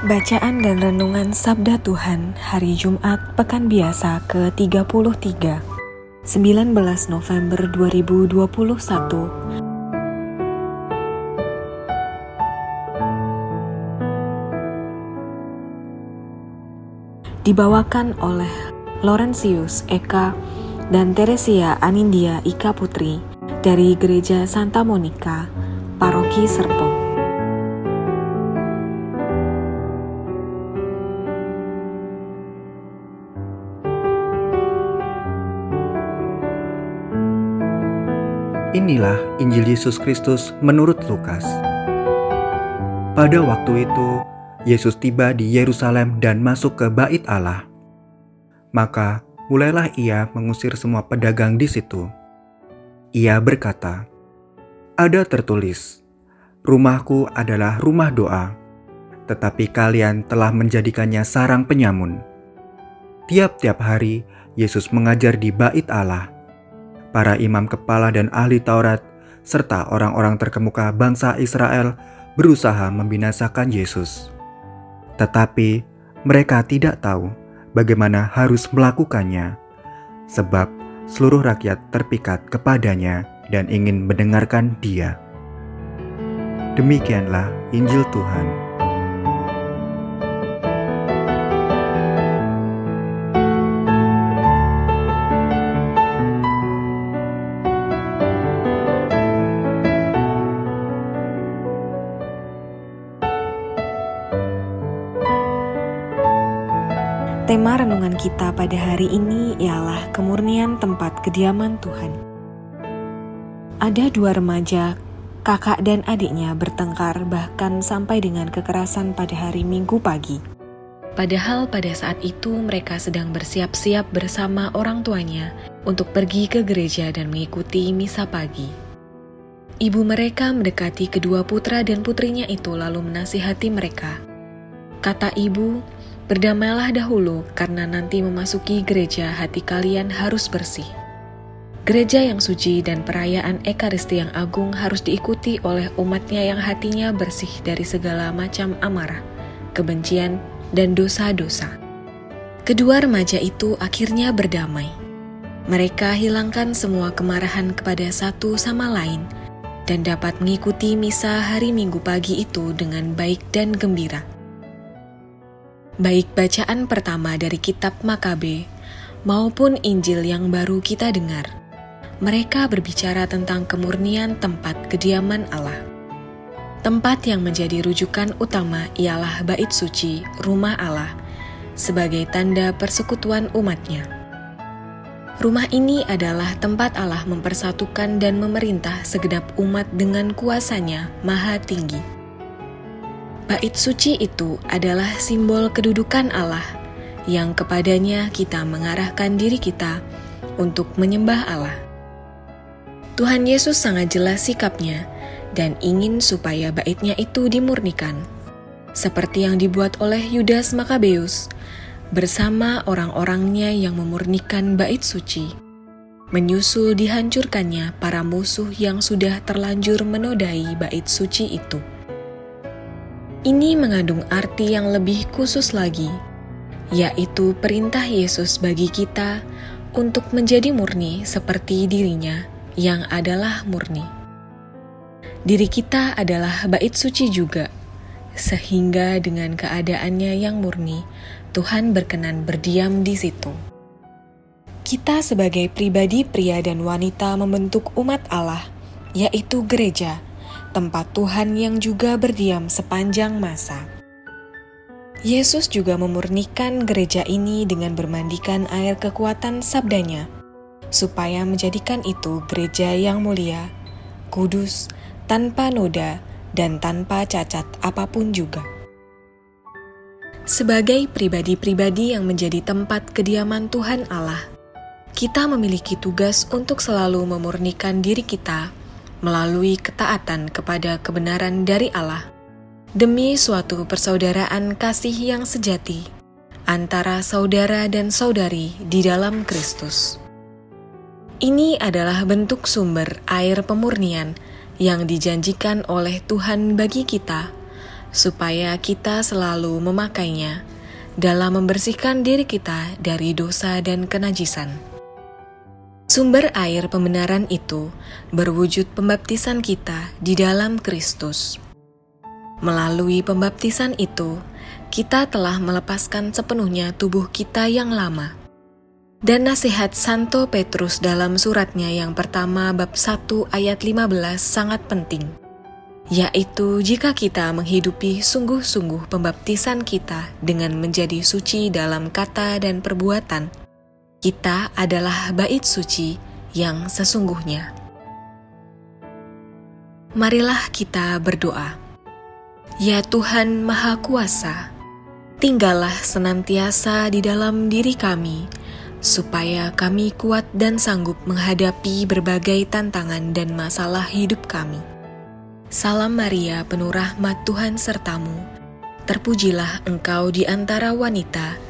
Bacaan dan Renungan Sabda Tuhan Hari Jumat Pekan Biasa ke-33 19 November 2021 Dibawakan oleh Laurentius Eka dan Teresia Anindia Ika Putri dari Gereja Santa Monica, Paroki Serpong. Inilah Injil Yesus Kristus menurut Lukas. Pada waktu itu, Yesus tiba di Yerusalem dan masuk ke Bait Allah. Maka mulailah ia mengusir semua pedagang di situ. Ia berkata, "Ada tertulis: Rumahku adalah rumah doa, tetapi kalian telah menjadikannya sarang penyamun." Tiap-tiap hari Yesus mengajar di Bait Allah para imam kepala dan ahli Taurat, serta orang-orang terkemuka bangsa Israel berusaha membinasakan Yesus. Tetapi mereka tidak tahu bagaimana harus melakukannya, sebab seluruh rakyat terpikat kepadanya dan ingin mendengarkan Dia. Demikianlah Injil Tuhan. Tema renungan kita pada hari ini ialah kemurnian tempat kediaman Tuhan. Ada dua remaja, kakak dan adiknya bertengkar bahkan sampai dengan kekerasan pada hari Minggu pagi. Padahal pada saat itu mereka sedang bersiap-siap bersama orang tuanya untuk pergi ke gereja dan mengikuti misa pagi. Ibu mereka mendekati kedua putra dan putrinya itu lalu menasihati mereka. Kata ibu, Berdamailah dahulu, karena nanti memasuki gereja hati kalian harus bersih. Gereja yang suci dan perayaan Ekaristi yang agung harus diikuti oleh umatnya yang hatinya bersih dari segala macam amarah, kebencian, dan dosa-dosa. Kedua remaja itu akhirnya berdamai. Mereka hilangkan semua kemarahan kepada satu sama lain dan dapat mengikuti misa hari Minggu pagi itu dengan baik dan gembira baik bacaan pertama dari kitab Makabe maupun Injil yang baru kita dengar. Mereka berbicara tentang kemurnian tempat kediaman Allah. Tempat yang menjadi rujukan utama ialah bait suci, rumah Allah, sebagai tanda persekutuan umatnya. Rumah ini adalah tempat Allah mempersatukan dan memerintah segenap umat dengan kuasanya maha tinggi. Bait suci itu adalah simbol kedudukan Allah yang kepadanya kita mengarahkan diri kita untuk menyembah Allah. Tuhan Yesus sangat jelas sikapnya dan ingin supaya baitnya itu dimurnikan, seperti yang dibuat oleh Yudas Makabeus bersama orang-orangnya yang memurnikan bait suci, menyusul dihancurkannya para musuh yang sudah terlanjur menodai bait suci itu. Ini mengandung arti yang lebih khusus lagi, yaitu perintah Yesus bagi kita untuk menjadi murni seperti dirinya yang adalah murni. Diri kita adalah bait suci juga, sehingga dengan keadaannya yang murni, Tuhan berkenan berdiam di situ. Kita sebagai pribadi pria dan wanita membentuk umat Allah, yaitu gereja, tempat Tuhan yang juga berdiam sepanjang masa. Yesus juga memurnikan gereja ini dengan bermandikan air kekuatan sabdanya, supaya menjadikan itu gereja yang mulia, kudus, tanpa noda, dan tanpa cacat apa pun juga. Sebagai pribadi-pribadi yang menjadi tempat kediaman Tuhan Allah, kita memiliki tugas untuk selalu memurnikan diri kita melalui ketaatan kepada kebenaran dari Allah demi suatu persaudaraan kasih yang sejati antara saudara dan saudari di dalam Kristus. Ini adalah bentuk sumber air pemurnian yang dijanjikan oleh Tuhan bagi kita, supaya kita selalu memakainya dalam membersihkan diri kita dari dosa dan kenajisan. Sumber air pembenaran itu berwujud pembaptisan kita di dalam Kristus. Melalui pembaptisan itu, kita telah melepaskan sepenuhnya tubuh kita yang lama dan nasihat Santo Petrus dalam suratnya yang pertama bab 1 ayat 15 sangat penting, yaitu jika kita menghidupi sungguh-sungguh pembaptisan kita dengan menjadi suci dalam kata dan perbuatan, kita adalah bait suci yang sesungguhnya. Marilah kita berdoa. Ya Tuhan Maha Kuasa, tinggallah senantiasa di dalam diri kami, supaya kami kuat dan sanggup menghadapi berbagai tantangan dan masalah hidup kami. Salam Maria, penuh rahmat Tuhan sertamu. Terpujilah engkau di antara wanita,